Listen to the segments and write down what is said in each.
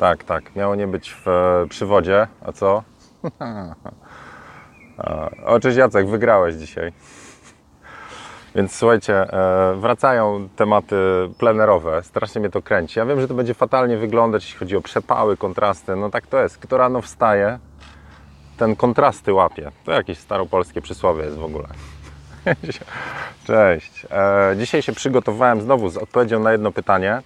Tak, tak. Miało nie być w e, przywodzie. A co? O, cześć Jacek, wygrałeś dzisiaj. Więc słuchajcie, e, wracają tematy plenerowe. Strasznie mnie to kręci. Ja wiem, że to będzie fatalnie wyglądać, jeśli chodzi o przepały, kontrasty. No tak to jest. Kto rano wstaje, ten kontrasty łapie. To jakieś staropolskie przysłowie jest w ogóle. Cześć. E, dzisiaj się przygotowałem znowu z odpowiedzią na jedno pytanie.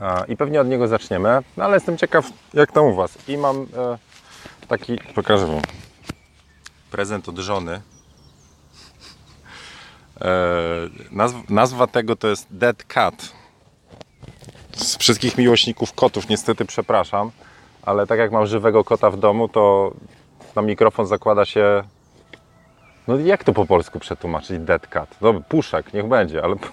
E, I pewnie od niego zaczniemy. No ale jestem ciekaw, jak tam u Was. I mam taki, pokażę Wam, prezent od żony. Nazwa, nazwa tego to jest Dead Cat. Z wszystkich miłośników kotów niestety przepraszam, ale tak jak mam żywego kota w domu, to na mikrofon zakłada się no jak to po polsku przetłumaczyć? Dead cat. No puszek, niech będzie, ale...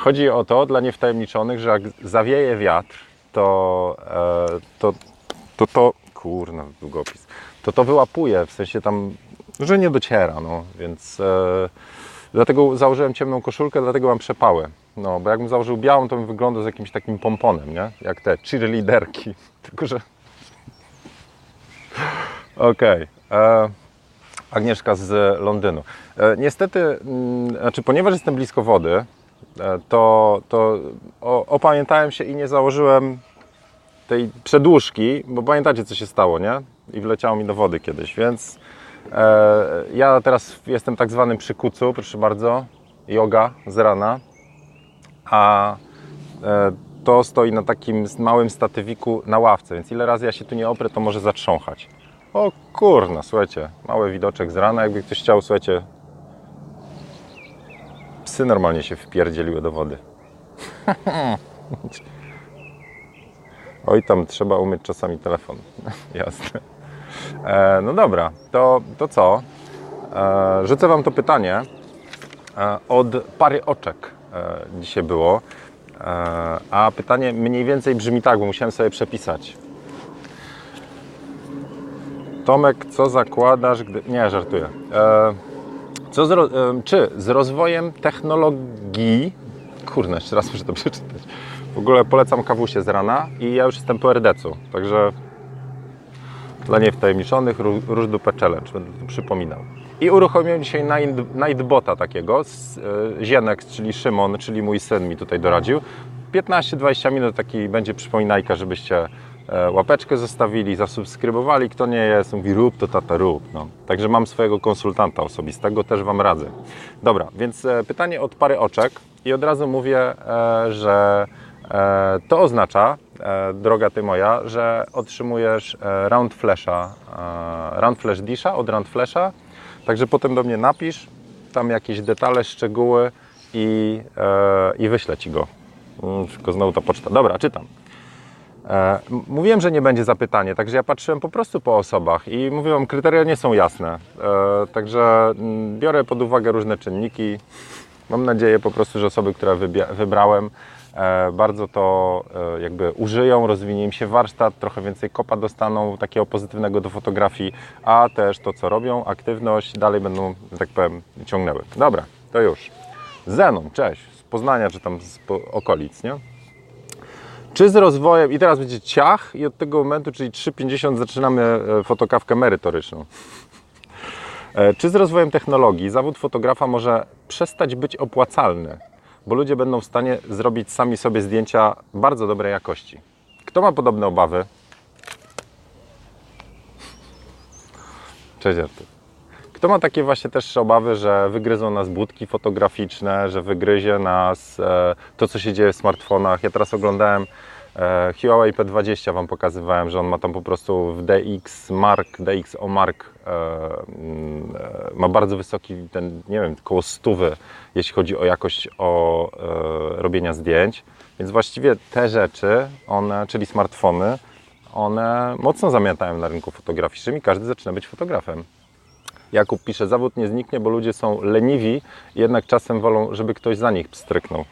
Chodzi o to, dla niewtajemniczonych, że jak zawieje wiatr, to to, to, to kurna, długopis, to to wyłapuje, w sensie tam, że nie dociera, no, więc e, dlatego założyłem ciemną koszulkę, dlatego mam przepały. No, bo jakbym założył białą, to bym wyglądał z jakimś takim pomponem, nie? Jak te cheerleaderki, tylko że... Okej. Okay. Agnieszka z Londynu. E, niestety, mm, znaczy, ponieważ jestem blisko wody, e, to, to opamiętałem się i nie założyłem tej przedłużki, bo pamiętacie, co się stało, nie? I wleciało mi do wody kiedyś, więc e, ja teraz jestem tak zwanym przy kucu, proszę bardzo, yoga z rana, a e, to stoi na takim małym statywiku na ławce, więc ile razy ja się tu nie oprę, to może zatrząchać. O kurna, słuchajcie, mały widoczek z rana, jakby ktoś chciał, słuchajcie, psy normalnie się wpierdzieliły do wody. Oj, tam trzeba umieć czasami telefon. Jasne. E, no dobra, to, to co? E, rzucę Wam to pytanie. E, od pary oczek e, dzisiaj było. E, a pytanie mniej więcej brzmi tak, bo musiałem sobie przepisać. Tomek, co zakładasz, gdy... Nie, żartuję. E, co z, czy z rozwojem technologii... Kurna, jeszcze raz muszę to przeczytać w ogóle polecam kawusie z rana i ja już jestem po RDC-u, także dla niewtajemniczonych róż dupę challenge, będę to przypominał. I uruchomiłem dzisiaj Nightbota takiego, z, e, Zienek, czyli Szymon, czyli mój syn mi tutaj doradził. 15-20 minut taki będzie przypominajka, żebyście e, łapeczkę zostawili, zasubskrybowali. Kto nie jest, mówi rób to tata rób. No. Także mam swojego konsultanta osobistego, też Wam radzę. Dobra, więc e, pytanie od pary oczek i od razu mówię, że E, to oznacza, e, droga Ty moja, że otrzymujesz e, round flasha, round flash disha od round flasha, także potem do mnie napisz tam jakieś detale, szczegóły i, i wyślę Ci go. Mm, tylko znowu ta poczta. Dobra, czytam. Mówiłem, że nie będzie zapytanie, także ja patrzyłem po prostu po osobach i mówiłem, kryteria nie są jasne. Także mm, biorę pod uwagę różne czynniki. Mam nadzieję po prostu, że osoby, które wybrałem, E, bardzo to e, jakby użyją, rozwinie im się warsztat, trochę więcej kopa dostaną, takiego pozytywnego do fotografii, a też to, co robią, aktywność, dalej będą, tak powiem, ciągnęły. Dobra, to już. Zenon, cześć, z Poznania, czy tam z okolic, nie? Czy z rozwojem, i teraz będzie ciach i od tego momentu, czyli 3,50 zaczynamy e, fotokawkę merytoryczną. Czy z rozwojem technologii zawód fotografa może przestać być opłacalny? bo ludzie będą w stanie zrobić sami sobie zdjęcia bardzo dobrej jakości. Kto ma podobne obawy? Cześć Artur. Kto ma takie właśnie też obawy, że wygryzą nas budki fotograficzne, że wygryzie nas e, to, co się dzieje w smartfonach? Ja teraz oglądałem E, Huawei P20 Wam pokazywałem, że on ma tam po prostu w DX Mark, DXO Mark e, mm, e, ma bardzo wysoki, ten, nie wiem, koło stówy, jeśli chodzi o jakość o robienia zdjęć. Więc właściwie te rzeczy, one, czyli smartfony, one mocno zamiatają na rynku fotograficznym i każdy zaczyna być fotografem. Jakub pisze, zawód nie zniknie, bo ludzie są leniwi, jednak czasem wolą, żeby ktoś za nich pstryknął.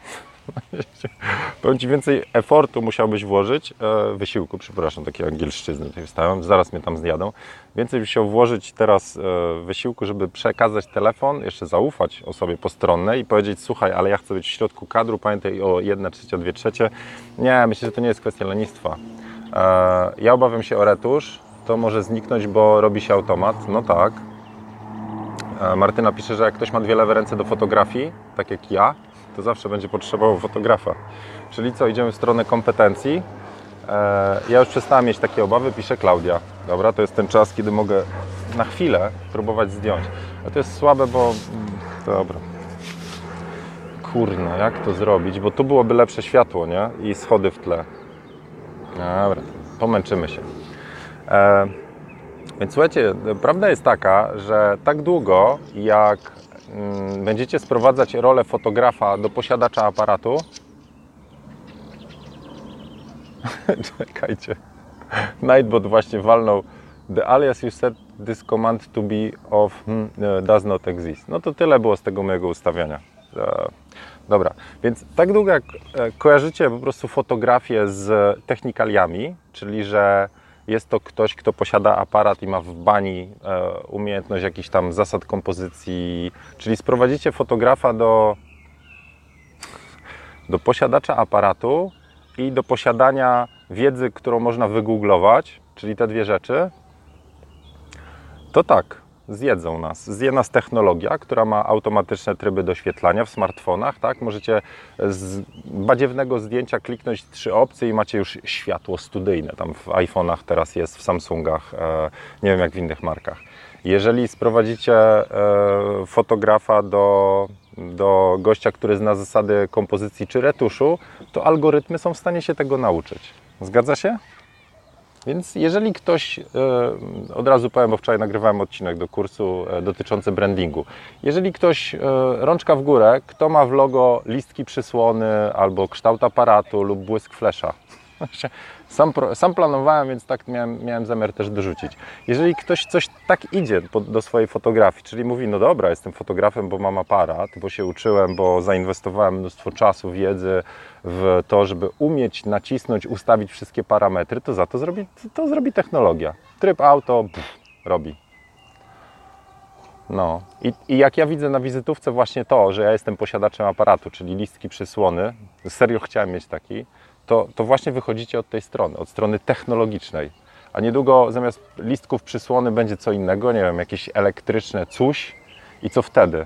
Powiem Ci, więcej efortu musiałbyś włożyć, e, wysiłku, przepraszam, takie angielszczyzny tutaj wstałem, zaraz mnie tam zjadą. Więcej byś musiał włożyć teraz e, wysiłku, żeby przekazać telefon, jeszcze zaufać osobie postronnej i powiedzieć, słuchaj, ale ja chcę być w środku kadru, pamiętaj o 1 trzecia, 2 trzecie. Nie, myślę, że to nie jest kwestia lenistwa. E, ja obawiam się o retusz, to może zniknąć, bo robi się automat, no tak. E, Martyna pisze, że jak ktoś ma dwie lewe ręce do fotografii, tak jak ja, to zawsze będzie potrzebował fotografa. Czyli co, idziemy w stronę kompetencji. E, Ja już przestałem mieć takie obawy, pisze Klaudia. Dobra, to jest ten czas, kiedy mogę na chwilę próbować zdjąć. A to jest słabe, bo... mm, Dobra. Kurno, jak to zrobić? Bo tu byłoby lepsze światło, nie? I schody w tle. Dobra, pomęczymy się. Więc słuchajcie, prawda jest taka, że tak długo jak mm, będziecie sprowadzać rolę fotografa do posiadacza aparatu, czekajcie, Nightbot właśnie walnął The alias you set this command to be of hmm, e, does not exist. No to tyle było z tego mojego ustawiania. E, Dobra, więc tak długo jak e, kojarzycie po prostu fotografię z technikaliami, czyli że jest to ktoś, kto posiada aparat i ma w bani e, umiejętność jakichś tam zasad kompozycji, czyli sprowadzicie fotografa do, do posiadacza aparatu i do posiadania wiedzy, którą można wygooglować, czyli te dwie rzeczy, to tak, zjedzą nas. Zje nas technologia, która ma automatyczne tryby doświetlania w smartfonach, tak? Możecie z badziewnego zdjęcia kliknąć trzy opcje i macie już światło studyjne. Tam w iPhone'ach teraz jest, w Samsungach, e, nie wiem jak w innych markach. Jeżeli sprowadzicie e, fotografa do, do gościa, który zna zasady kompozycji czy retuszu, to algorytmy są w stanie się tego nauczyć. Zgadza się? Więc jeżeli ktoś, e, od razu powiem, bo wczoraj nagrywałem odcinek do kursu e, dotyczący brandingu. Jeżeli ktoś, e, rączka w górę, kto ma w logo listki przysłony albo kształt aparatu lub błysk flesza. Sam, sam planowałem, więc tak miałem, miałem zamiar też dorzucić. Jeżeli ktoś coś tak idzie do swojej fotografii, czyli mówi, no dobra, jestem fotografem, bo mam aparat, bo się uczyłem, bo zainwestowałem mnóstwo czasu, wiedzy w to, żeby umieć nacisnąć, ustawić wszystkie parametry, to za to zrobi, to zrobi technologia. Tryb auto pff, robi. No I, i jak ja widzę na wizytówce właśnie to, że ja jestem posiadaczem aparatu, czyli listki przysłony, serio chciałem mieć taki, to, to właśnie wychodzicie od tej strony, od strony technologicznej. A niedługo zamiast listków przysłony będzie co innego, nie wiem, jakieś elektryczne coś i co wtedy?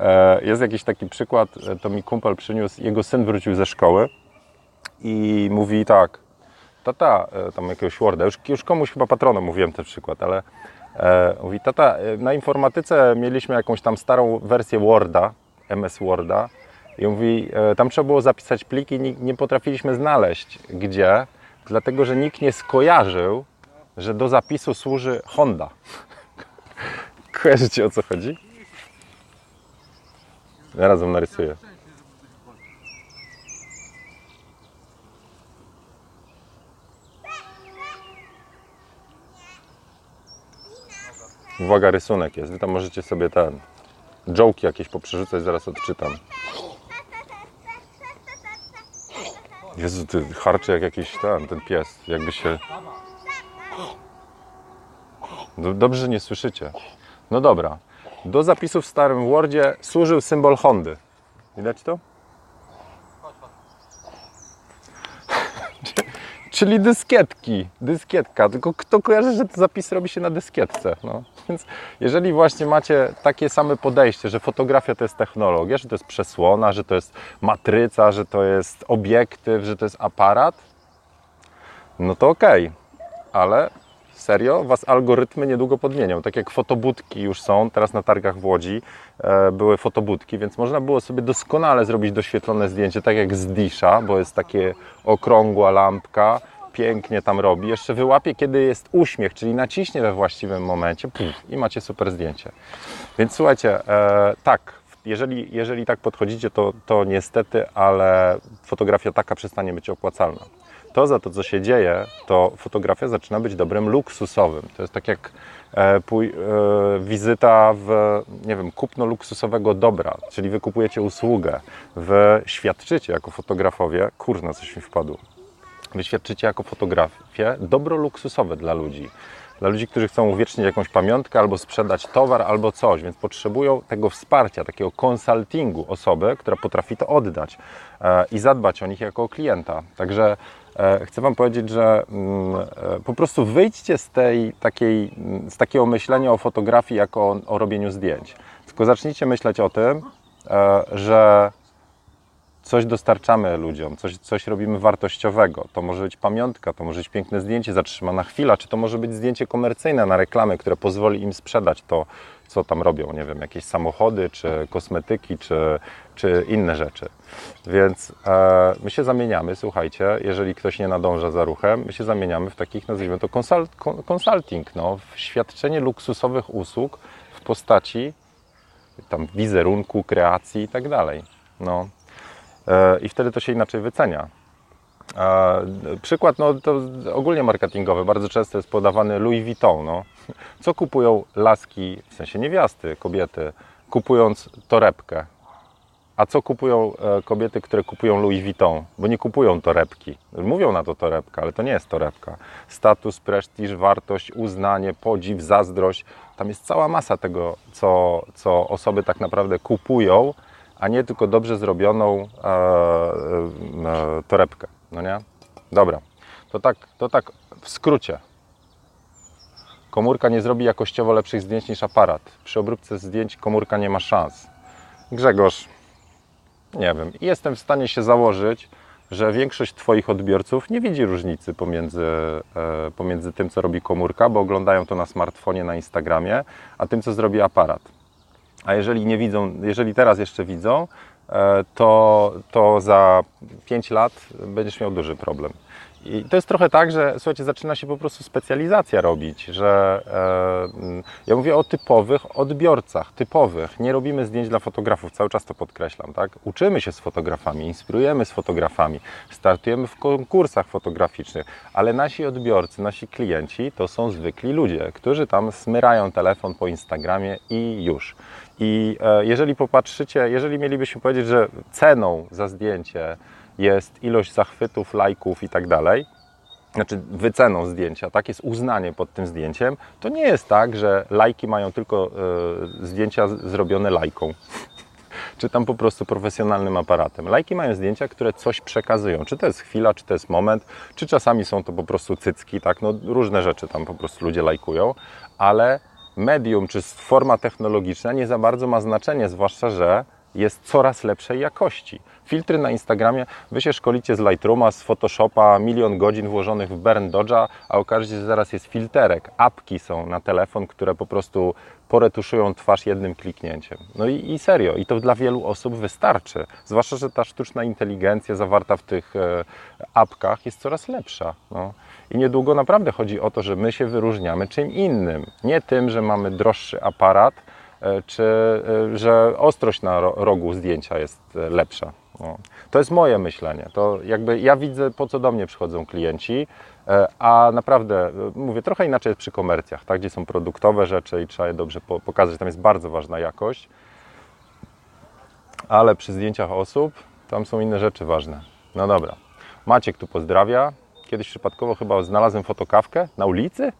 E, Jest jakiś taki przykład, e, to mi kumpel przyniósł, jego syn wrócił ze szkoły i mówi tak, tata, e, tam jakiegoś Worda, już, już komuś chyba patronom mówiłem ten przykład, ale e, mówi, tata, na informatyce mieliśmy jakąś tam starą wersję Worda, MS Worda i mówi, e, tam trzeba było zapisać pliki, nie, nie potrafiliśmy znaleźć gdzie, dlatego, że nikt nie skojarzył, że do zapisu służy Honda. Kojarzycie o co chodzi? Razem narysuję. Uwaga, rysunek jest. Wy tam możecie sobie ten. Jołki jakieś poprzerzucać, zaraz odczytam. Jezu, ty harczy jak jakiś ten, ten pies. Jakby się. Do- Dobrze, że nie słyszycie. No dobra. Do zapisu w starym Wordzie służył symbol Hondy. Widać to? Czyli dyskietki, dyskietka. Tylko kto kojarzy, że te zapisy robi się na dyskietce? No. Więc jeżeli właśnie macie takie same podejście, że fotografia to jest technologia, że to jest przesłona, że to jest matryca, że to jest obiektyw, że to jest aparat, no to okej. Ale serio, was algorytmy niedługo podmienią. Tak jak fotobudki już są, teraz na targach w Łodzi e, były fotobudki, więc można było sobie doskonale zrobić doświetlone zdjęcie, tak jak z Disha, bo jest takie okrągła lampka, pięknie tam robi. Jeszcze wyłapie, kiedy jest uśmiech, czyli naciśnie we właściwym momencie puf, i macie super zdjęcie. Więc słuchajcie, e, tak, jeżeli, jeżeli tak podchodzicie, to, to niestety, ale fotografia taka przestanie być opłacalna. To za to, co się dzieje, to fotografia zaczyna być dobrem luksusowym. To jest tak jak e, pój, e, wizyta w, nie wiem, kupno luksusowego dobra, czyli wy kupujecie usługę, wy świadczycie jako fotografowie, kurna, coś mi wpadło, wy świadczycie jako fotografie dobro luksusowe dla ludzi. Dla ludzi, którzy chcą uwiecznić jakąś pamiątkę albo sprzedać towar albo coś, więc potrzebują tego wsparcia, takiego konsultingu osoby, która potrafi to oddać e, i zadbać o nich jako o klienta. Także e, chcę Wam powiedzieć, że mm, e, po prostu wyjdźcie z, tej, takiej, mm, z takiego myślenia o fotografii jako o, o robieniu zdjęć. Tylko zacznijcie myśleć o tym, że coś dostarczamy ludziom, coś, coś robimy wartościowego. To może być pamiątka, to może być piękne zdjęcie, zatrzymana chwila, czy to może być zdjęcie komercyjne na reklamy, które pozwoli im sprzedać to, co tam robią, nie wiem, jakieś samochody, czy kosmetyki, czy, czy inne rzeczy. Więc e, my się zamieniamy, słuchajcie, jeżeli ktoś nie nadąża za ruchem, my się zamieniamy w takich, nazwijmy to konsult, konsulting, no, w świadczenie luksusowych usług w postaci tam wizerunku, kreacji i tak dalej. No, i wtedy to się inaczej wycenia. E, przykład no, to ogólnie marketingowy, bardzo często jest podawany Louis Vuitton. No. Co kupują laski, w sensie niewiasty, kobiety, kupując torebkę? A co kupują e, kobiety, które kupują Louis Vuitton? Bo nie kupują torebki. Mówią na to torebka, ale to nie jest torebka. Status, prestiż, wartość, uznanie, podziw, zazdrość. Tam jest cała masa tego, co, co osoby tak naprawdę kupują, a nie tylko dobrze zrobioną e, e, torebkę. No nie? Dobra, to tak, to tak w skrócie. Komórka nie zrobi jakościowo lepszych zdjęć niż aparat. Przy obróbce zdjęć komórka nie ma szans. Grzegorz, nie wiem, jestem w stanie się założyć, że większość Twoich odbiorców nie widzi różnicy pomiędzy, e, pomiędzy tym, co robi komórka, bo oglądają to na smartfonie, na Instagramie, a tym, co zrobi aparat. A jeżeli nie widzą, jeżeli teraz jeszcze widzą, e, to, to za 5 lat będziesz miał duży problem. I to jest trochę tak, że słuchajcie, zaczyna się po prostu specjalizacja robić, że e, ja mówię o typowych odbiorcach, typowych. Nie robimy zdjęć dla fotografów, cały czas to podkreślam, tak? Uczymy się z fotografami, inspirujemy z fotografami, startujemy w konkursach fotograficznych, ale nasi odbiorcy, nasi klienci to są zwykli ludzie, którzy tam smyrają telefon po Instagramie i już. I e, jeżeli popatrzycie, jeżeli mielibyśmy powiedzieć, że ceną za zdjęcie jest ilość zachwytów, lajków i tak dalej, znaczy wyceną zdjęcia, tak, jest uznanie pod tym zdjęciem, to nie jest tak, że lajki mają tylko y, zdjęcia zrobione lajką, czy tam po prostu profesjonalnym aparatem. Lajki mają zdjęcia, które coś przekazują, czy to jest chwila, czy to jest moment, czy czasami są to po prostu cycki, tak, no różne rzeczy tam po prostu ludzie lajkują, ale medium czy forma technologiczna nie za bardzo ma znaczenie, zwłaszcza, że jest coraz lepszej jakości. Filtry na Instagramie, wy się szkolicie z Lightrooma, z Photoshopa, milion godzin włożonych w Burn Dodge'a, a okaże się, że zaraz jest filterek. Apki są na telefon, które po prostu poretuszują twarz jednym kliknięciem. No i, i serio, i to dla wielu osób wystarczy. Zwłaszcza, że ta sztuczna inteligencja zawarta w tych e, apkach jest coraz lepsza. No. I niedługo naprawdę chodzi o to, że my się wyróżniamy czym innym. Nie tym, że mamy droższy aparat, e, czy e, że ostrość na rogu zdjęcia jest e, lepsza. No. To jest moje myślenie. To jakby ja widzę, po co do mnie przychodzą klienci, a naprawdę, mówię, trochę inaczej jest przy komercjach, tak, gdzie są produktowe rzeczy i trzeba je dobrze pokazać. Tam jest bardzo ważna jakość, ale przy zdjęciach osób tam są inne rzeczy ważne. No dobra. Maciek tu pozdrawia. Kiedyś przypadkowo chyba znalazłem fotokawkę na ulicy,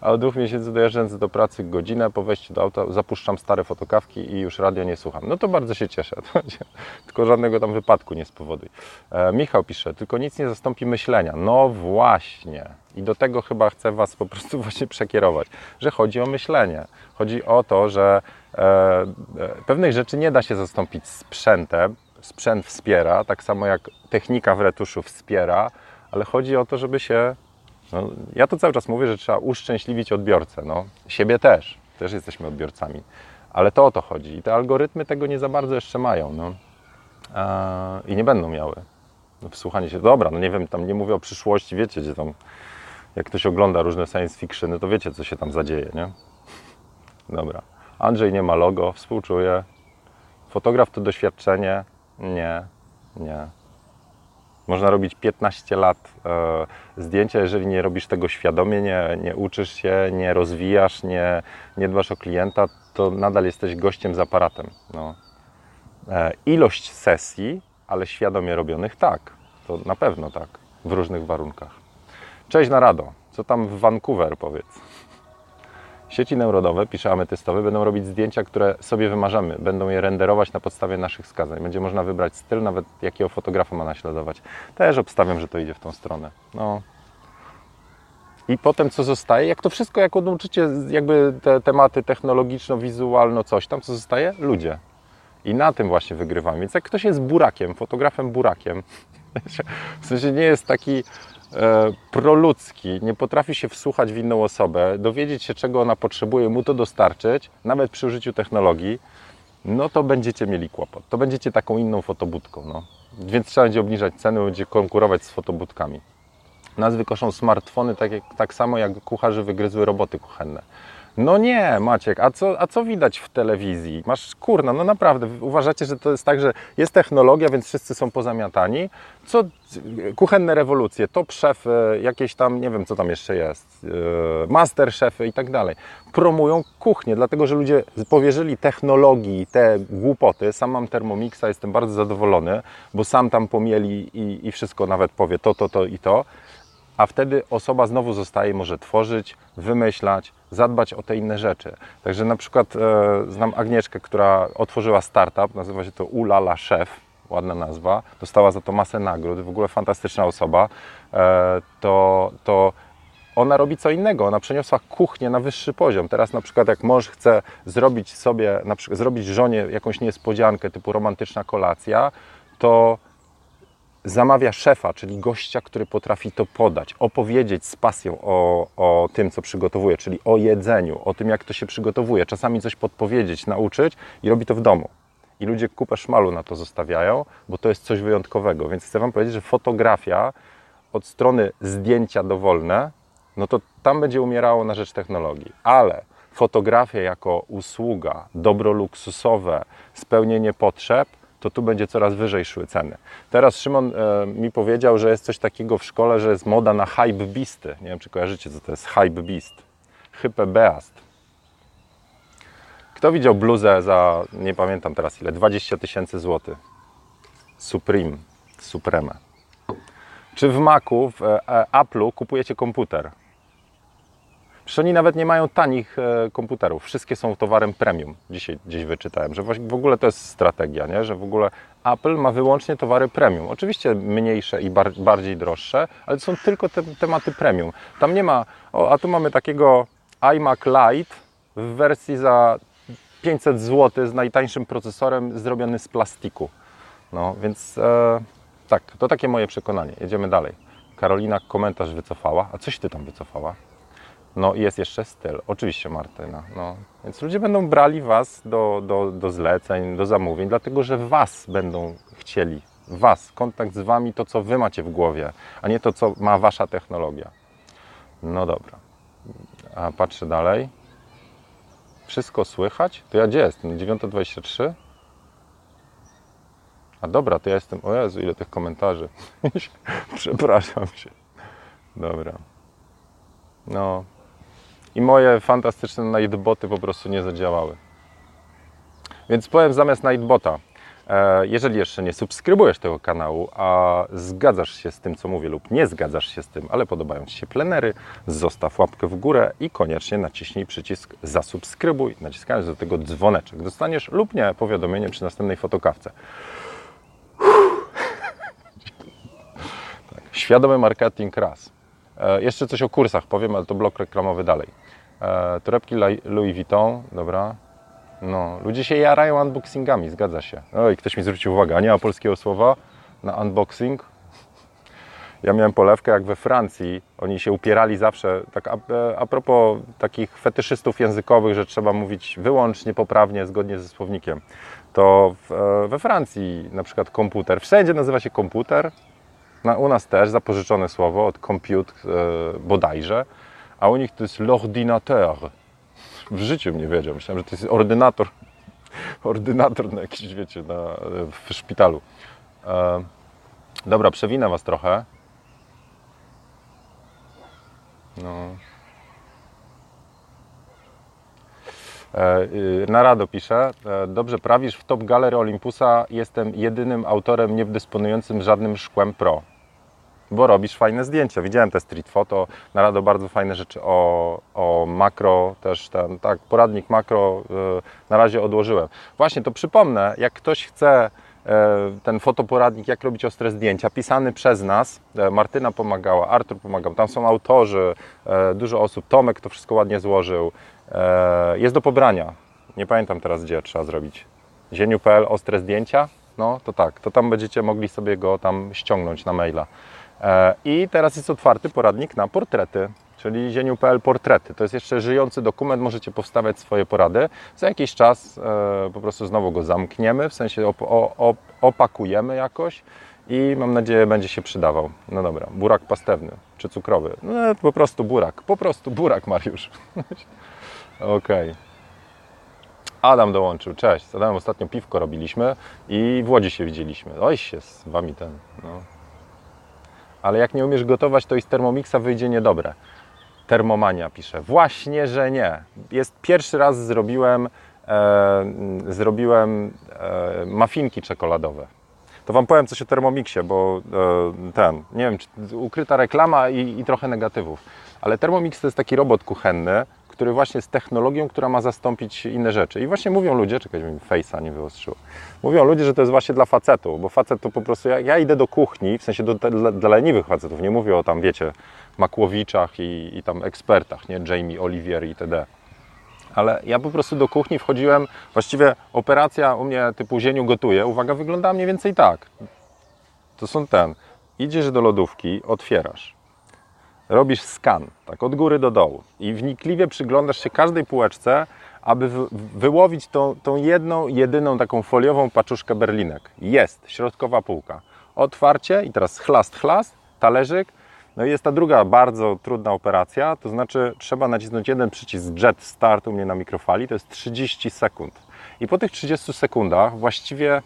a od dwóch miesięcy dojeżdżając do pracy godzinę po wejściu do auta zapuszczam stare fotokawki i już radio nie słucham. No to bardzo się cieszę, tylko żadnego tam wypadku nie spowoduj. E, Michał pisze, tylko nic nie zastąpi myślenia. No właśnie. I do tego chyba chcę Was po prostu właśnie przekierować, że chodzi o myślenie. Chodzi o to, że e, e, pewnych rzeczy nie da się zastąpić sprzętem, sprzęt wspiera, tak samo jak technika w retuszu wspiera, ale chodzi o to, żeby się. No, ja to cały czas mówię, że trzeba uszczęśliwić odbiorcę. No, siebie też, też jesteśmy odbiorcami, ale to o to chodzi. I te algorytmy tego nie za bardzo jeszcze mają. No. I nie będą miały. No, wsłuchanie się, dobra, no nie wiem, tam nie mówię o przyszłości, wiecie, gdzie tam, jak ktoś ogląda różne science fictiony, to wiecie, co się tam zadzieje, nie? Dobra. Andrzej nie ma logo, współczuję. Fotograf to doświadczenie. Nie, nie. Można robić 15 lat e, zdjęcia, jeżeli nie robisz tego świadomie, nie, nie uczysz się, nie rozwijasz, nie, nie dbasz o klienta, to nadal jesteś gościem z aparatem. No. E, ilość sesji, ale świadomie robionych tak, to na pewno tak, w różnych warunkach. Cześć Narado, co tam w Vancouver powiedz? Sieci neuronowe, pisze ametystowe, będą robić zdjęcia, które sobie wymarzymy. Będą je renderować na podstawie naszych wskazań. Będzie można wybrać styl, nawet jakiego fotografa ma naśladować. Też obstawiam, że to idzie w tą stronę. No. I potem co zostaje? Jak to wszystko, jak odłączycie jakby te tematy technologiczno-wizualno, coś tam, co zostaje? Ludzie. I na tym właśnie wygrywamy. Więc jak ktoś jest burakiem, fotografem burakiem, w sensie nie jest taki proludzki, nie potrafi się wsłuchać w inną osobę, dowiedzieć się, czego ona potrzebuje, mu to dostarczyć, nawet przy użyciu technologii, no to będziecie mieli kłopot. To będziecie taką inną fotobudką. No. Więc trzeba będzie obniżać ceny, będzie konkurować z fotobudkami. Nas wykoszą smartfony tak, jak, tak samo jak kucharzy wygryzły roboty kuchenne. No nie, Maciek, a co, a co widać w telewizji? Masz, kurna, no naprawdę, uważacie, że to jest tak, że jest technologia, więc wszyscy są pozamiatani? Co, kuchenne rewolucje, top szefy, jakieś tam, nie wiem co tam jeszcze jest, yy, master szefy i tak dalej, promują kuchnię, dlatego, że ludzie powierzyli technologii te głupoty, sam mam Thermomixa, jestem bardzo zadowolony, bo sam tam pomieli i, i wszystko nawet powie to, to, to i to, a wtedy osoba znowu zostaje, może tworzyć, wymyślać, zadbać o te inne rzeczy. Także na przykład e, znam Agnieszkę, która otworzyła startup, nazywa się to Ulala Chef, ładna nazwa, dostała za to masę nagród, w ogóle fantastyczna osoba, e, to, to ona robi co innego, ona przeniosła kuchnię na wyższy poziom. Teraz na przykład jak mąż chce zrobić sobie, na przykład zrobić żonie jakąś niespodziankę typu romantyczna kolacja, to zamawia szefa, czyli gościa, który potrafi to podać, opowiedzieć z pasją o, o tym, co przygotowuje, czyli o jedzeniu, o tym, jak to się przygotowuje, czasami coś podpowiedzieć, nauczyć i robi to w domu. I ludzie kupę szmalu na to zostawiają, bo to jest coś wyjątkowego. Więc chcę Wam powiedzieć, że fotografia od strony zdjęcia dowolne, no to tam będzie umierało na rzecz technologii. Ale fotografia jako usługa, dobro luksusowe, spełnienie potrzeb – to tu będzie coraz wyżej szły ceny. Teraz Szymon e, mi powiedział, że jest coś takiego w szkole, że jest moda na hype beasty. Nie wiem, czy kojarzycie, co to jest hype beast. Hype beast. Kto widział bluzę za, nie pamiętam teraz ile, 20 tysięcy złotych? Supreme, Supreme. Czy w Macu, w e, Apple'u kupujecie komputer? Przecież oni nawet nie mają tanich e, komputerów. Wszystkie są towarem premium. Dzisiaj gdzieś wyczytałem, że w ogóle to jest strategia, nie? że w ogóle Apple ma wyłącznie towary premium. Oczywiście mniejsze i bar bardziej droższe, ale to są tylko te tematy premium. Tam nie ma, o, a tu mamy takiego iMac Lite w wersji za 500 zł z najtańszym procesorem zrobiony z plastiku. No więc e, tak, to takie moje przekonanie. Jedziemy dalej. Karolina komentarz wycofała. A coś ty tam wycofała? No i jest jeszcze styl, oczywiście Martyna. No. Więc ludzie będą brali Was do, do, do zleceń, do zamówień, dlatego że Was będą chcieli. Was, kontakt z Wami, to co Wy macie w głowie, a nie to co ma Wasza technologia. No dobra. A patrzę dalej. Wszystko słychać? To ja gdzie jestem? 9.23? A dobra, to ja jestem... O Jezu, ile tych komentarzy. Przepraszam się. Dobra. No, i moje fantastyczne Nightboty po prostu nie zadziałały. Więc powiem zamiast Nightbota, e, jeżeli jeszcze nie subskrybujesz tego kanału, a zgadzasz się z tym, co mówię, lub nie zgadzasz się z tym, ale podobają Ci się plenery, zostaw łapkę w górę i koniecznie naciśnij przycisk zasubskrybuj, naciskając do tego dzwoneczek. Dostaniesz lub nie powiadomienie przy następnej fotokawce. tak. Świadomy marketing raz. E, jeszcze coś o kursach powiem, ale to blok reklamowy dalej. E, torebki Louis Vuitton, dobra. No, ludzie się jarają unboxingami, zgadza się. Oj, ktoś mi zwrócił uwagę, a nie ma polskiego słowa na unboxing. Ja miałem polewkę jak we Francji, oni się upierali zawsze, tak a, e, a propos takich fetyszystów językowych, że trzeba mówić wyłącznie poprawnie, zgodnie ze słownikiem. To w, e, we Francji na przykład komputer, wszędzie nazywa się komputer, na, u nas też zapożyczone słowo od compute e, bodajże, a u nich to jest l'ordinateur. W życiu nie wiedział, myślałem, że to jest ordynator, ordynator na jakiś, wiecie, na, w szpitalu. E, Dobra, przewinę Was trochę. No. E, y, Narado pisze, dobrze prawisz, w Top Gallery Olympusa jestem jedynym autorem niedysponującym żadnym szkłem pro, bo robisz fajne zdjęcia. Widziałem te street photo, Narado bardzo fajne rzeczy o, o makro, też ten, tak, poradnik makro e, na razie odłożyłem. Właśnie, to przypomnę, jak ktoś chce ten fotoporadnik, jak robić ostre zdjęcia, pisany przez nas. Martyna pomagała, Artur pomagał, tam są autorzy, dużo osób, Tomek to wszystko ładnie złożył. Jest do pobrania. Nie pamiętam teraz, gdzie trzeba zrobić. Zieniu.pl, ostre zdjęcia. No to tak, to tam będziecie mogli sobie go tam ściągnąć na maila. E, I teraz jest otwarty poradnik na portrety, czyli zieniu.pl portrety. To jest jeszcze żyjący dokument, możecie powstawiać swoje porady. Za jakiś czas e, po prostu znowu go zamkniemy, w sensie op op opakujemy jakoś i mam nadzieję będzie się przydawał. No dobra, burak pastewny czy cukrowy. No po prostu burak, po prostu burak Mariusz. Okej. Okay. Adam dołączył, cześć. Z Adamem ostatnio piwko robiliśmy i w Łodzi się widzieliśmy. Oj się z Wami ten, no. Ale jak nie umiesz gotować, to i z Thermomixa wyjdzie niedobre. Termomania pisze. Właśnie, że nie. Jest pierwszy raz zrobiłem, e, zrobiłem e, mafinki czekoladowe. To Wam powiem coś o Thermomixie, bo e, ten, nie wiem, ukryta reklama i, i trochę negatywów. Ale Thermomix to jest taki robot kuchenny, który właśnie jest technologią, która ma zastąpić inne rzeczy. I właśnie mówią ludzie, czekaj, mi face'a nie wyostrzyło, mówią ludzie, że to jest właśnie dla facetów, bo facet to po prostu, ja, ja idę do kuchni, w sensie do, dla, dla leniwych facetów, nie mówię o tam, wiecie, Makłowiczach i, i tam ekspertach, nie, Jamie Olivier i itd. Ale ja po prostu do kuchni wchodziłem, właściwie operacja u mnie typu zieniu gotuje, uwaga, wyglądała mniej więcej tak. To są ten, idziesz do lodówki, otwierasz, robisz skan, tak od góry do dołu i wnikliwie przyglądasz się każdej półeczce, aby wyłowić tą, tą jedną, jedyną taką foliową paczuszkę berlinek. Jest, środkowa półka. Otwarcie i teraz chlast, chlast, talerzyk. No i jest ta druga bardzo trudna operacja, to znaczy trzeba nacisnąć jeden przycisk jet start u mnie na mikrofali, to jest 30 sekund. I po tych 30 sekundach właściwie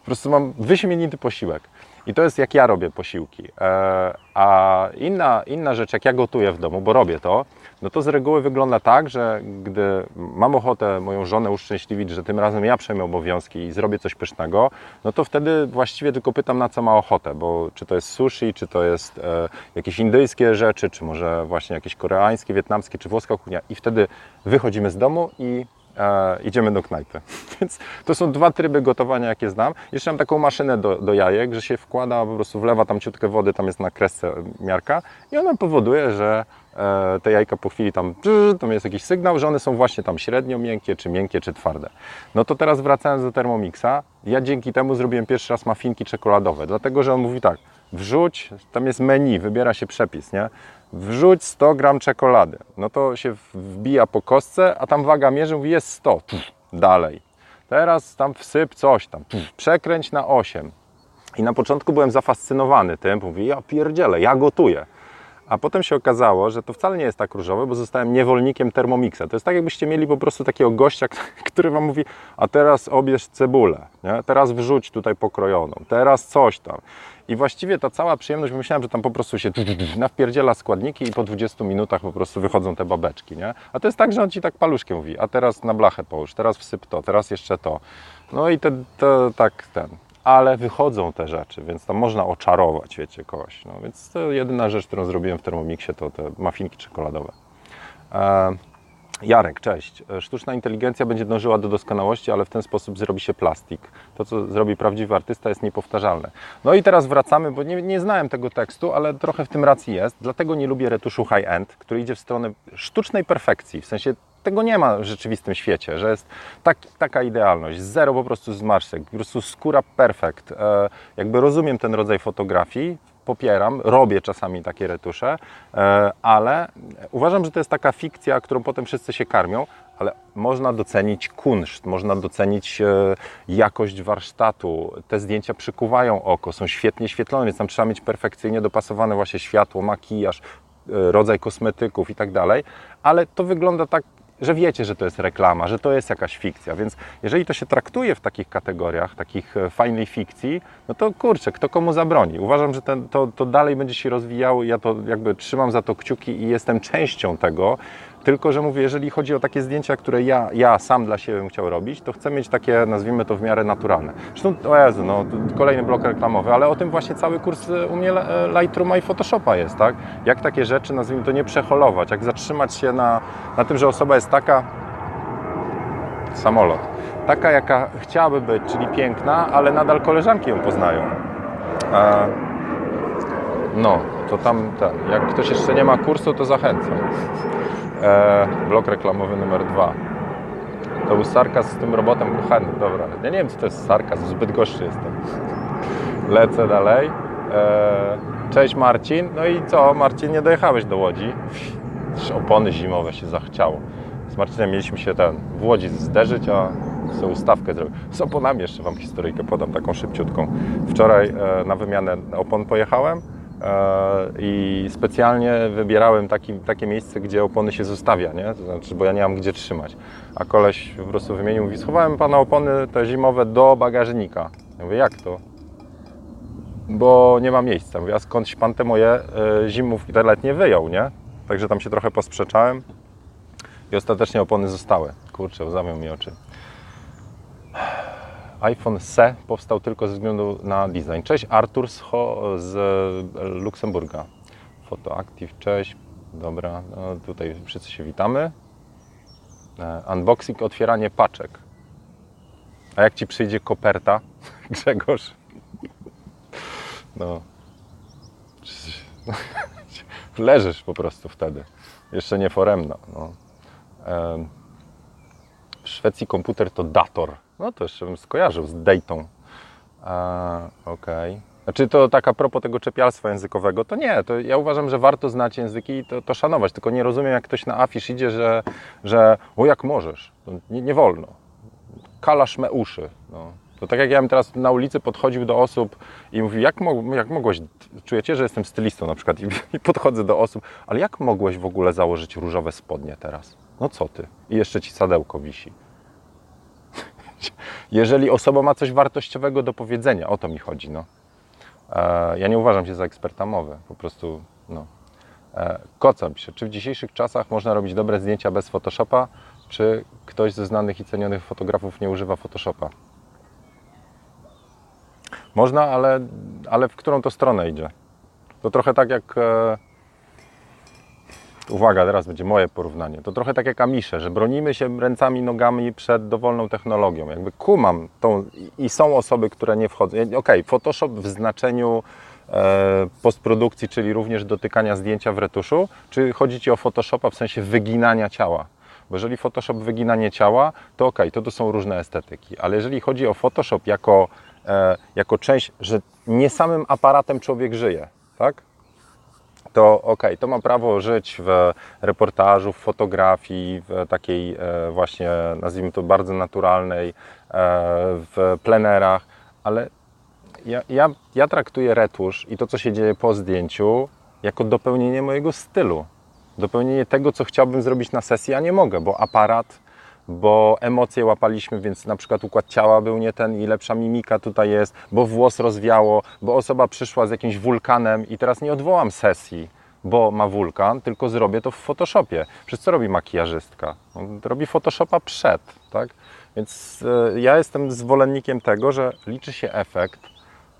po prostu mam wyśmienity posiłek. I to jest jak ja robię posiłki. E, a inna, inna rzecz, jak ja gotuję w domu, bo robię to, no to z reguły wygląda tak, że gdy mam ochotę moją żonę uszczęśliwić, że tym razem ja przejmę obowiązki i zrobię coś pysznego, no to wtedy właściwie tylko pytam, na co ma ochotę, bo czy to jest sushi, czy to jest e, jakieś indyjskie rzeczy, czy może właśnie jakieś koreańskie, wietnamskie, czy włoska kuchnia. I wtedy wychodzimy z domu i e, idziemy do knajpy. Więc to są dwa tryby gotowania, jakie znam. Jeszcze mam taką maszynę do, do jajek, że się wkłada, po prostu wlewa tam ciutkę wody, tam jest na kresce miarka i ona powoduje, że e, te jajka po chwili tam, tam jest jakiś sygnał, że one są właśnie tam średnio miękkie, czy miękkie, czy twarde. No to teraz wracając do Thermomixa, ja dzięki temu zrobiłem pierwszy raz mafinki czekoladowe, dlatego, że on mówi tak, wrzuć, tam jest menu, wybiera się przepis, nie? Wrzuć 100 gram czekolady. No to się wbija po kostce, a tam waga mierzy, mówi jest 100. dalej. Teraz tam wsyp coś tam. przekręć na 8. I na początku byłem zafascynowany tym, mówię, ja pierdzielę, ja gotuję. A potem się okazało, że to wcale nie jest tak różowe, bo zostałem niewolnikiem Thermomixa. To jest tak, jakbyście mieli po prostu takiego gościa, który wam mówi, a teraz obierz cebulę, nie? teraz wrzuć tutaj pokrojoną, teraz coś tam. I właściwie ta cała przyjemność, myślałem, że tam po prostu się nawpierdziela składniki i po 20 minutach po prostu wychodzą te babeczki, nie? A to jest tak, że on Ci tak paluszkiem mówi, a teraz na blachę połóż, teraz wsyp to, teraz jeszcze to. No i te, te tak ten ale wychodzą te rzeczy, więc tam można oczarować, wiecie, kogoś. No, więc to jedyna rzecz, którą zrobiłem w Thermomixie, to te mafinki czekoladowe. E, Jarek, cześć. Sztuczna inteligencja będzie dążyła do doskonałości, ale w ten sposób zrobi się plastik. To, co zrobi prawdziwy artysta, jest niepowtarzalne. No i teraz wracamy, bo nie, nie znałem tego tekstu, ale trochę w tym racji jest. Dlatego nie lubię retuszu high-end, który idzie w stronę sztucznej perfekcji. W sensie tego nie ma w rzeczywistym świecie, że jest tak, taka idealność, zero po prostu zmarszczek, po prostu skóra perfekt. E, jakby rozumiem ten rodzaj fotografii, popieram, robię czasami takie retusze, e, ale uważam, że to jest taka fikcja, którą potem wszyscy się karmią, ale można docenić kunszt, można docenić e, jakość warsztatu. Te zdjęcia przykuwają oko, są świetnie świetlone, więc tam trzeba mieć perfekcyjnie dopasowane właśnie światło, makijaż, rodzaj kosmetyków i tak dalej, ale to wygląda tak że wiecie, że to jest reklama, że to jest jakaś fikcja. Więc jeżeli to się traktuje w takich kategoriach, takich e, fajnej fikcji, no to kurczę, kto komu zabroni. Uważam, że ten, to, to dalej będzie się rozwijało ja to jakby trzymam za to kciuki i jestem częścią tego, tylko, że mówię, jeżeli chodzi o takie zdjęcia, które ja, ja sam dla siebie bym chciał robić, to chcę mieć takie, nazwijmy to w miarę naturalne. Zresztą, o Jezu, no, kolejny blok reklamowy, ale o tym właśnie cały kurs u mnie Lightrooma i Photoshopa jest, tak? Jak takie rzeczy, nazwijmy to, nie przeholować, jak zatrzymać się na, na tym, że osoba jest taka, samolot, taka jaka chciałaby być, czyli piękna, ale nadal koleżanki ją poznają. E, no, to tam, ten, jak ktoś jeszcze nie ma kursu, to zachęcam. E, blok reklamowy numer dwa. To był sarkaz z tym robotem kuchennym. Dobra, ja nie wiem, co to jest sarkaz, zbyt goszczy jestem. Lecę dalej. E, cześć Marcin. No i co, Marcin, nie dojechałeś do Łodzi? Opony zimowe się zachciało. Z Marcinem mieliśmy się ten w Łodzi zderzyć, a sobie ustawkę zrobił. Z oponami jeszcze Wam historyjkę podam, taką szybciutką. Wczoraj e, na wymianę opon pojechałem i specjalnie wybierałem taki, takie miejsce, gdzie opony się zostawia, nie? To znaczy, bo ja nie mam gdzie trzymać. A koleś po prostu wymienił, mówi, schowałem Pana opony te zimowe do bagażnika. Ja mówię, jak to? Bo nie ma miejsca. Mówię, a skądś Pan te moje y, zimówki te letnie wyjął, nie? Także tam się trochę posprzeczałem i ostatecznie opony zostały. Kurczę, zamiał mi oczy iPhone SE powstał tylko ze względu na design. Cześć, Artur z, z Luksemburga. Photoactive, cześć. Dobra, no tutaj wszyscy się witamy. E, unboxing, otwieranie paczek. A jak Ci przyjdzie koperta, Grzegorz? No. Leżysz po prostu wtedy. Jeszcze nie foremna. No. W Szwecji komputer to dator. No to jeszcze bym skojarzył z Dayton. Okej. Okay. Znaczy to tak a propos tego czepialstwa językowego, to nie, to ja uważam, że warto znać języki i to, to szanować, tylko nie rozumiem jak ktoś na afisz idzie, że, że o jak możesz, nie, nie wolno, kalasz me uszy. No. To tak jak ja bym teraz na ulicy podchodził do osób i mówił, jak, mo jak mogłeś, czujecie, że jestem stylistą na przykład i, i podchodzę do osób, ale jak mogłeś w ogóle założyć różowe spodnie teraz? No co ty? I jeszcze ci sadełko wisi jeżeli osoba ma coś wartościowego do powiedzenia. O to mi chodzi. No. E, ja nie uważam się za eksperta mowy, po prostu no. E, Koca pisze, czy w dzisiejszych czasach można robić dobre zdjęcia bez Photoshopa, czy ktoś ze znanych i cenionych fotografów nie używa Photoshopa? Można, ale, ale w którą to stronę idzie? To trochę tak jak e, uwaga, teraz będzie moje porównanie, to trochę tak jak Amisze, że bronimy się ręcami, nogami przed dowolną technologią. Jakby kumam tą i są osoby, które nie wchodzą. Okej, okay, Photoshop w znaczeniu e, postprodukcji, czyli również dotykania zdjęcia w retuszu, czy chodzi Ci o Photoshopa w sensie wyginania ciała? Bo jeżeli Photoshop wyginanie ciała, to ok, to to są różne estetyki, ale jeżeli chodzi o Photoshop jako, e, jako część, że nie samym aparatem człowiek żyje, tak? To ok, to ma prawo żyć w reportażu, w fotografii, w takiej e, właśnie, nazwijmy to bardzo naturalnej, e, w plenerach, ale ja, ja, ja traktuję retusz i to, co się dzieje po zdjęciu, jako dopełnienie mojego stylu. Dopełnienie tego, co chciałbym zrobić na sesji, a nie mogę, bo aparat bo emocje łapaliśmy, więc na przykład układ ciała był nie ten i lepsza mimika tutaj jest, bo włos rozwiało, bo osoba przyszła z jakimś wulkanem i teraz nie odwołam sesji, bo ma wulkan, tylko zrobię to w Photoshopie. Przez co robi makijażystka? Robi Photoshopa przed, tak? Więc e, ja jestem zwolennikiem tego, że liczy się efekt,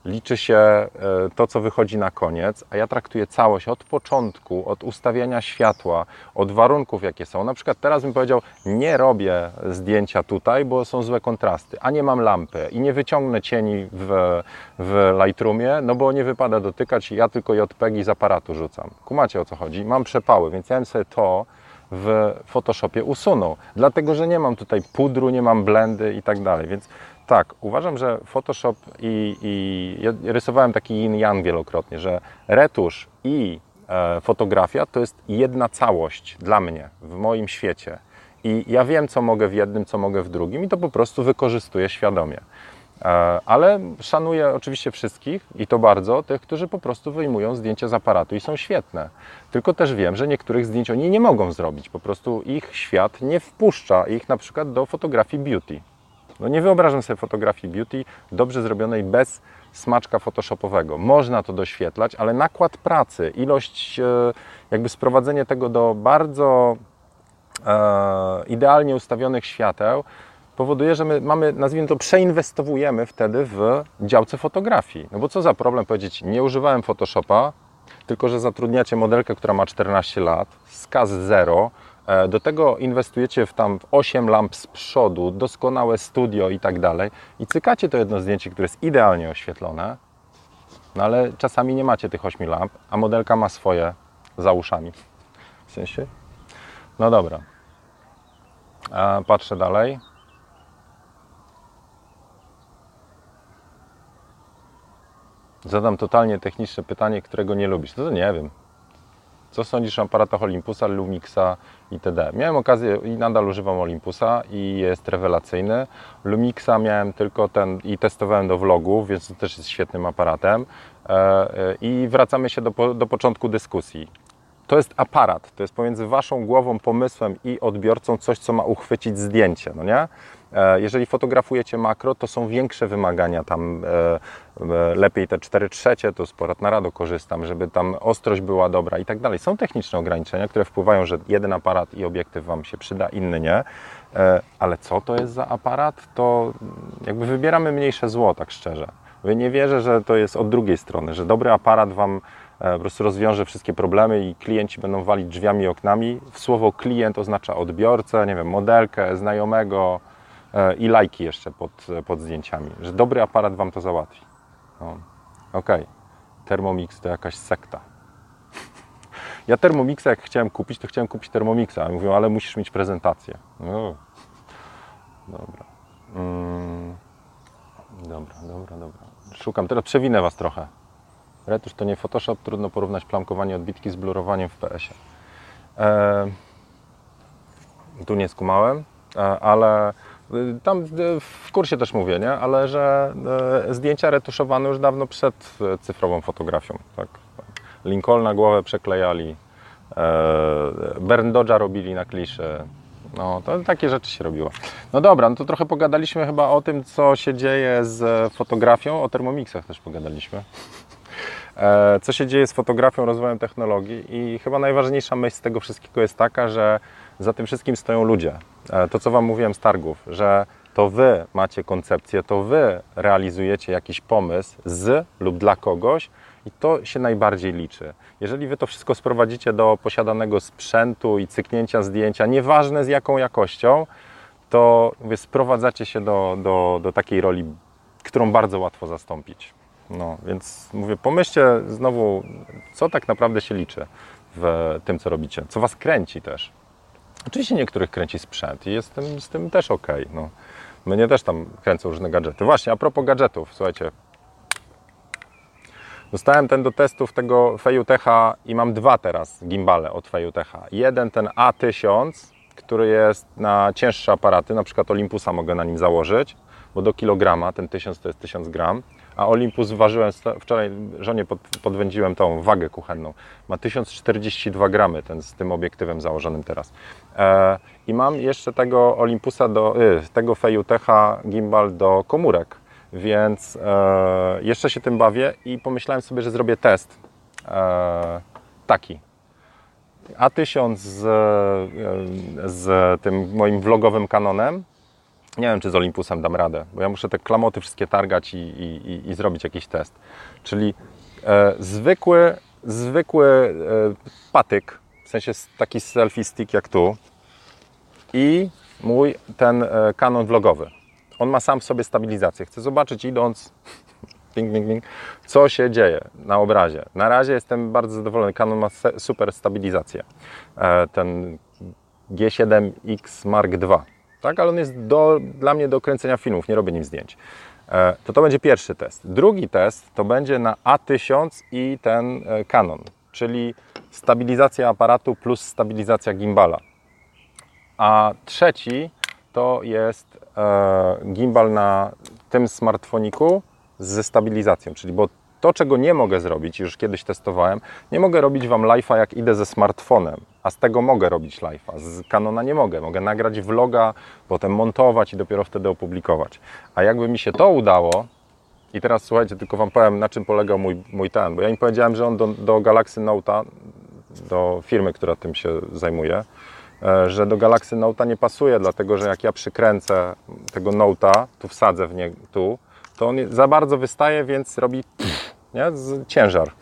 liczy się e, to, co wychodzi na koniec, a ja traktuję całość od początku, od ustawiania światła, od warunków, jakie są. Na przykład teraz bym powiedział, nie robię zdjęcia tutaj, bo są złe kontrasty, a nie mam lampy i nie wyciągnę cieni w, w Lightroomie, no bo nie wypada dotykać, ja tylko JPEGi z aparatu rzucam. Kumacie o co chodzi? Mam przepały, więc ja bym sobie to w Photoshopie usunął, dlatego że nie mam tutaj pudru, nie mam blendy i tak dalej, więc tak, uważam, że Photoshop i, i ja rysowałem taki yin-yang wielokrotnie, że retusz i e, fotografia to jest jedna całość dla mnie, w moim świecie. I ja wiem, co mogę w jednym, co mogę w drugim, i to po prostu wykorzystuję świadomie. E, ale szanuję oczywiście wszystkich i to bardzo, tych, którzy po prostu wyjmują zdjęcia z aparatu i są świetne. Tylko też wiem, że niektórych zdjęć oni nie mogą zrobić. Po prostu ich świat nie wpuszcza ich na przykład do fotografii beauty. No nie wyobrażam sobie fotografii beauty dobrze zrobionej bez smaczka photoshopowego. Można to doświetlać, ale nakład pracy, ilość, e, jakby sprowadzenie tego do bardzo e, idealnie ustawionych świateł powoduje, że my mamy, nazwijmy to, przeinwestowujemy wtedy w działce fotografii. No bo co za problem powiedzieć, nie używałem Photoshopa, tylko że zatrudniacie modelkę, która ma 14 lat, skaz zero, do tego inwestujecie w tam 8 lamp z przodu, doskonałe studio i tak dalej i cykacie to jedno zdjęcie, które jest idealnie oświetlone, no ale czasami nie macie tych 8 lamp, a modelka ma swoje za uszami. W sensie? No dobra. Patrzę dalej. Zadam totalnie techniczne pytanie, którego nie lubisz. No to nie wiem. Co sądzisz o aparatach Olympusa, Lumixa itd.? Miałem okazję i nadal używam Olympusa i jest rewelacyjny. Lumixa miałem tylko ten i testowałem do vlogów, więc to też jest świetnym aparatem. E, e, I wracamy się do, do początku dyskusji. To jest aparat, to jest pomiędzy waszą głową, pomysłem i odbiorcą coś, co ma uchwycić zdjęcie, no nie? E, jeżeli fotografujecie makro, to są większe wymagania, tam e, e, lepiej te 4 trzecie, to z porad na rado korzystam, żeby tam ostrość była dobra i tak dalej. Są techniczne ograniczenia, które wpływają, że jeden aparat i obiektyw Wam się przyda, inny nie. Ale co to jest za aparat? To jakby wybieramy mniejsze zło, tak szczerze. Nie wierzę, że to jest od drugiej strony, że dobry aparat Wam po prostu rozwiąże wszystkie problemy i klienci będą walić drzwiami i oknami. Słowo klient oznacza odbiorcę, nie wiem, modelkę, znajomego, i lajki jeszcze pod, pod zdjęciami, że dobry aparat Wam to załatwi. No. Okej, okay. Thermomix to jakaś sekta. Ja Thermomixa jak chciałem kupić, to chciałem kupić Thermomixa, mówią, ale musisz mieć prezentację. No. Dobra. Mm. Dobra, dobra, dobra. Szukam, teraz przewinę Was trochę. Retusz to nie Photoshop, trudno porównać plamkowanie odbitki z blurowaniem w PS-ie. Eee, tu nie skumałem, e, ale tam e, w kursie też mówię, nie? ale że e, zdjęcia retuszowane już dawno przed e, cyfrową fotografią. Tak? Lincolna głowę przeklejali, Bern Dodge'a robili na kliszy. No, to takie rzeczy się robiło. No dobra, no to trochę pogadaliśmy chyba o tym, co się dzieje z fotografią, o termomixach też pogadaliśmy. Co się dzieje z fotografią, rozwojem technologii i chyba najważniejsza myśl z tego wszystkiego jest taka, że za tym wszystkim stoją ludzie. E, to, co Wam mówiłem z targów, że to Wy macie koncepcję, to Wy realizujecie jakiś pomysł z lub dla kogoś i to się najbardziej liczy. Jeżeli Wy to wszystko sprowadzicie do posiadanego sprzętu i cyknięcia zdjęcia, nieważne z jaką jakością, to mówię, sprowadzacie się do, do, do takiej roli, którą bardzo łatwo zastąpić. No, więc mówię, pomyślcie znowu, co tak naprawdę się liczy w tym, co robicie, co Was kręci też. Oczywiście niektórych kręci sprzęt i jestem z tym też ok. No. Mnie też tam kręcą różne gadżety. Właśnie, a propos gadżetów, słuchajcie. Dostałem ten do testów tego Fejutecha i mam dwa teraz gimbale od Fejutecha. Jeden ten A1000, który jest na cięższe aparaty, na przykład Olympusa mogę na nim założyć, bo do kilograma, ten 1000 to jest 1000 gram a Olympus ważyłem, wczoraj żonie pod, podwędziłem tą wagę kuchenną. Ma 1042 gramy ten, z tym obiektywem założonym teraz. E, I mam jeszcze tego Olympusa, do, y, tego Fejutecha gimbal do komórek, więc e, jeszcze się tym bawię i pomyślałem sobie, że zrobię test e, taki. A1000 z, e, z tym moim vlogowym kanonem nie wiem, czy z Olympusem dam radę, bo ja muszę te klamoty wszystkie targać i, i, i zrobić jakiś test. Czyli e, zwykły, zwykły e, patyk, w sensie taki selfie stick jak tu i mój ten e, kanon vlogowy. On ma sam w sobie stabilizację. Chcę zobaczyć idąc, ding, ding, ding, co się dzieje na obrazie. Na razie jestem bardzo zadowolony. Canon ma super stabilizację. E, ten G7X Mark II tak? ale on jest do, dla mnie do kręcenia filmów, nie robię nim zdjęć. E, to to będzie pierwszy test. Drugi test to będzie na A1000 i ten e, Canon, czyli stabilizacja aparatu plus stabilizacja gimbala. A trzeci to jest e, gimbal na tym smartfoniku ze stabilizacją, czyli bo to, czego nie mogę zrobić, już kiedyś testowałem, nie mogę robić Wam live'a jak idę ze smartfonem, a z tego mogę robić live'a. Z Canona nie mogę. Mogę nagrać vloga, potem montować i dopiero wtedy opublikować. A jakby mi się to udało, i teraz słuchajcie, tylko Wam powiem, na czym polegał mój, mój ten, bo ja im powiedziałem, że on do, do Galaxy Note'a, do firmy, która tym się zajmuje, e, że do Galaxy Note'a nie pasuje, dlatego że jak ja przykręcę tego Note'a, tu wsadzę w nie, tu, to on za bardzo wystaje, więc robi ciężar.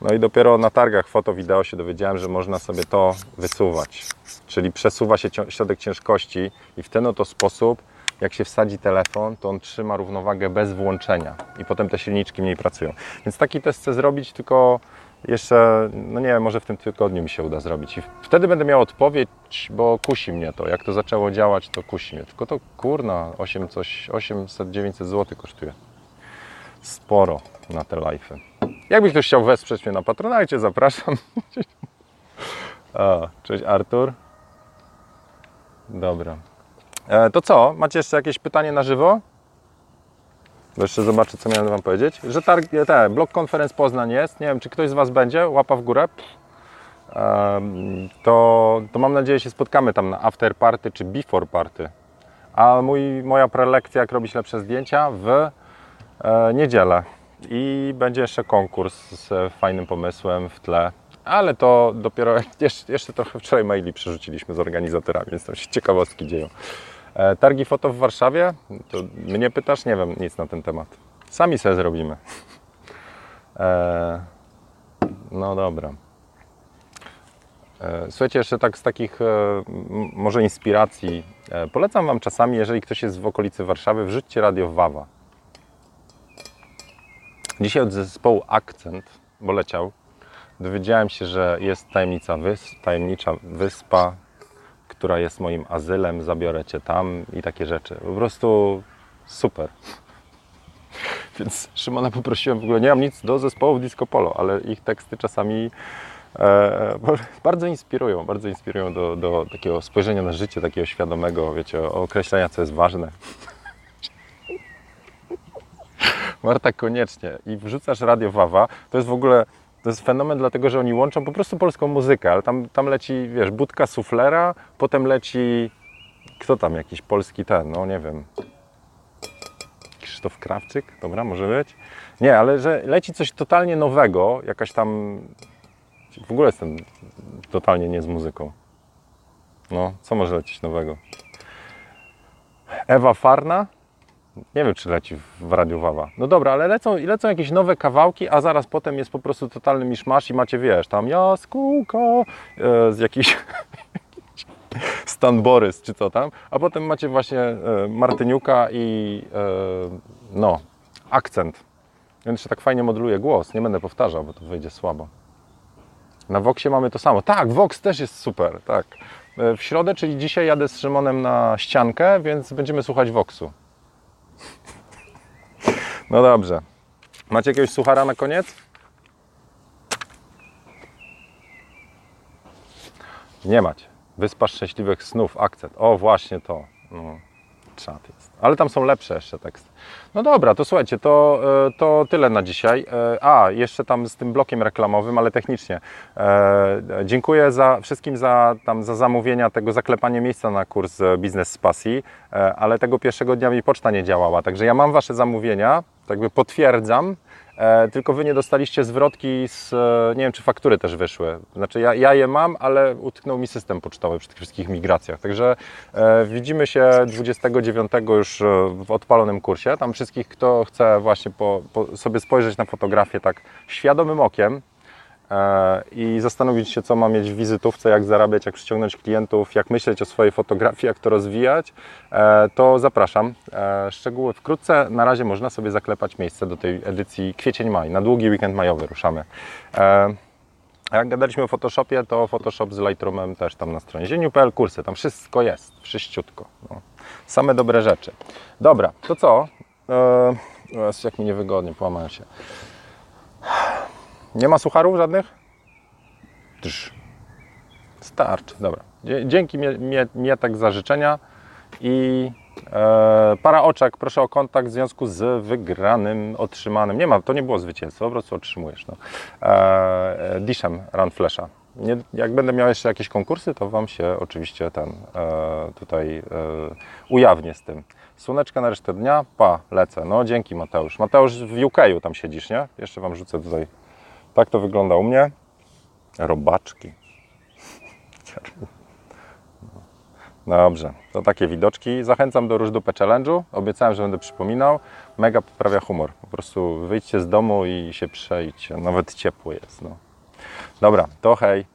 No i dopiero na targach foto-wideo się dowiedziałem, że można sobie to wysuwać. Czyli przesuwa się środek ciężkości i w ten oto sposób, jak się wsadzi telefon, to on trzyma równowagę bez włączenia i potem te silniczki mniej pracują. Więc taki test chcę zrobić, tylko jeszcze, no nie wiem, może w tym tygodniu mi się uda zrobić. I wtedy będę miał odpowiedź, bo kusi mnie to. Jak to zaczęło działać, to kusi mnie. Tylko to kurna, 8 coś, 800-900 zł kosztuje. Sporo na te live'y. Jakby ktoś chciał wesprzeć mnie na Patronajcie, zapraszam. O, cześć Artur. Dobra. E, to co? Macie jeszcze jakieś pytanie na żywo? Bo jeszcze zobaczę, co miałem Wam powiedzieć. Że targ, te, blok konferenc Poznań jest. Nie wiem, czy ktoś z Was będzie. Łapa w górę. To, to mam nadzieję, się spotkamy tam na after party czy before party. A mój, moja prelekcja, jak robić lepsze zdjęcia, w e, niedzielę. I będzie jeszcze konkurs z fajnym pomysłem w tle. Ale to dopiero jeszcze, jeszcze trochę wczoraj maili przerzuciliśmy z organizatorami, więc tam się ciekawostki dzieją. E, targi foto w Warszawie? To mnie pytasz? Nie wiem nic na ten temat. Sami sobie zrobimy. E, no dobra. E, słuchajcie, jeszcze tak z takich może inspiracji. Polecam Wam czasami, jeżeli ktoś jest w okolicy Warszawy, wrzućcie radio Wawa. Dzisiaj od zespołu Akcent, bo leciał, dowiedziałem się, że jest tajemnica wysp, tajemnicza wyspa, która jest moim azylem, zabiorę Cię tam i takie rzeczy. Po prostu super. Więc Szymona poprosiłem, w ogóle nie mam nic do zespołów Disco Polo, ale ich teksty czasami e, bardzo inspirują, bardzo inspirują do, do takiego spojrzenia na życie, takiego świadomego, wiecie, określenia, co jest ważne. Marta, koniecznie. I wrzucasz Radio Wawa, to jest w ogóle to jest fenomen, dlatego że oni łączą po prostu polską muzykę, ale tam, tam leci, wiesz, budka suflera, potem leci, kto tam, jakiś polski ten, no nie wiem, Krzysztof Krawczyk, dobra, może być? Nie, ale że leci coś totalnie nowego, jakaś tam, w ogóle jestem totalnie nie z muzyką. No, co może lecieć nowego? Ewa Farna, nie wiem, czy leci w Radiu Wawa. No dobra, ale lecą, lecą jakieś nowe kawałki, a zaraz potem jest po prostu totalny miszmasz i macie, wiesz, tam jaskółka e, z jakiś Stan Borys, czy co tam, a potem macie właśnie e, Martyniuka i e, no, akcent. Więc się tak fajnie moduluje głos. Nie będę powtarzał, bo to wyjdzie słabo. Na Voxie mamy to samo. Tak, Vox też jest super, tak. E, w środę, czyli dzisiaj jadę z Szymonem na ściankę, więc będziemy słuchać Voxu. No dobrze. Macie jakiegoś suchara na koniec? Nie macie. Wyspa Szczęśliwych Snów, akcent. O, właśnie to. No, czat jest. Ale tam są lepsze jeszcze teksty. No dobra, to słuchajcie, to, e, to tyle na dzisiaj. E, a, jeszcze tam z tym blokiem reklamowym, ale technicznie. E, dziękuję za, wszystkim za, tam, za zamówienia tego zaklepanie miejsca na kurs Biznes z Pasji, ale tego pierwszego dnia mi poczta nie działała, także ja mam Wasze zamówienia, tak by potwierdzam, tylko wy nie dostaliście zwrotki z, e, nie wiem czy faktury też wyszły. Znaczy ja, ja je mam, ale utknął mi system pocztowy przy tych wszystkich migracjach. Także e, widzimy się 29 już e, w odpalonym kursie. Tam wszystkich, kto chce właśnie po, po sobie spojrzeć na fotografię tak świadomym okiem, E, i zastanowić się, co ma mieć w wizytówce, jak zarabiać, jak przyciągnąć klientów, jak myśleć o swojej fotografii, jak to rozwijać, e, to zapraszam. E, szczegóły wkrótce. Na razie można sobie zaklepać miejsce do tej edycji kwiecień-maj. Na długi weekend majowy ruszamy. A jak gadaliśmy o Photoshopie, to Photoshop z Lightroomem też tam na stronie zieniu.pl kursy, tam wszystko jest, wszyściutko. No. Same dobre rzeczy. Dobra, to co? Eee, jak mi niewygodnie, połamałem się. Nie ma sucharów żadnych? Drz. Starczy, dobra. Dzięki mnie, mnie tak za życzenia i E, para oczek, proszę o kontakt w związku z wygranym, otrzymanym. Nie ma, to nie było zwycięstwo, po prostu otrzymujesz. No. E, e, Dishem Run Flasha. Nie, jak będę miał jeszcze jakieś konkursy, to Wam się oczywiście ten e, tutaj e, ujawnię z tym. Słoneczka na resztę dnia, pa, lecę. No dzięki Mateusz. Mateusz w UK tam siedzisz, nie? Jeszcze Wam rzucę tutaj. Tak to wygląda u mnie. Robaczki. Dobrze, to takie widoczki. Zachęcam do Różdupę Challenge'u. Obiecałem, że będę przypominał. Mega poprawia humor. Po prostu wyjdźcie z domu i się przejdźcie. Nawet ciepło jest. No. Dobra, to hej.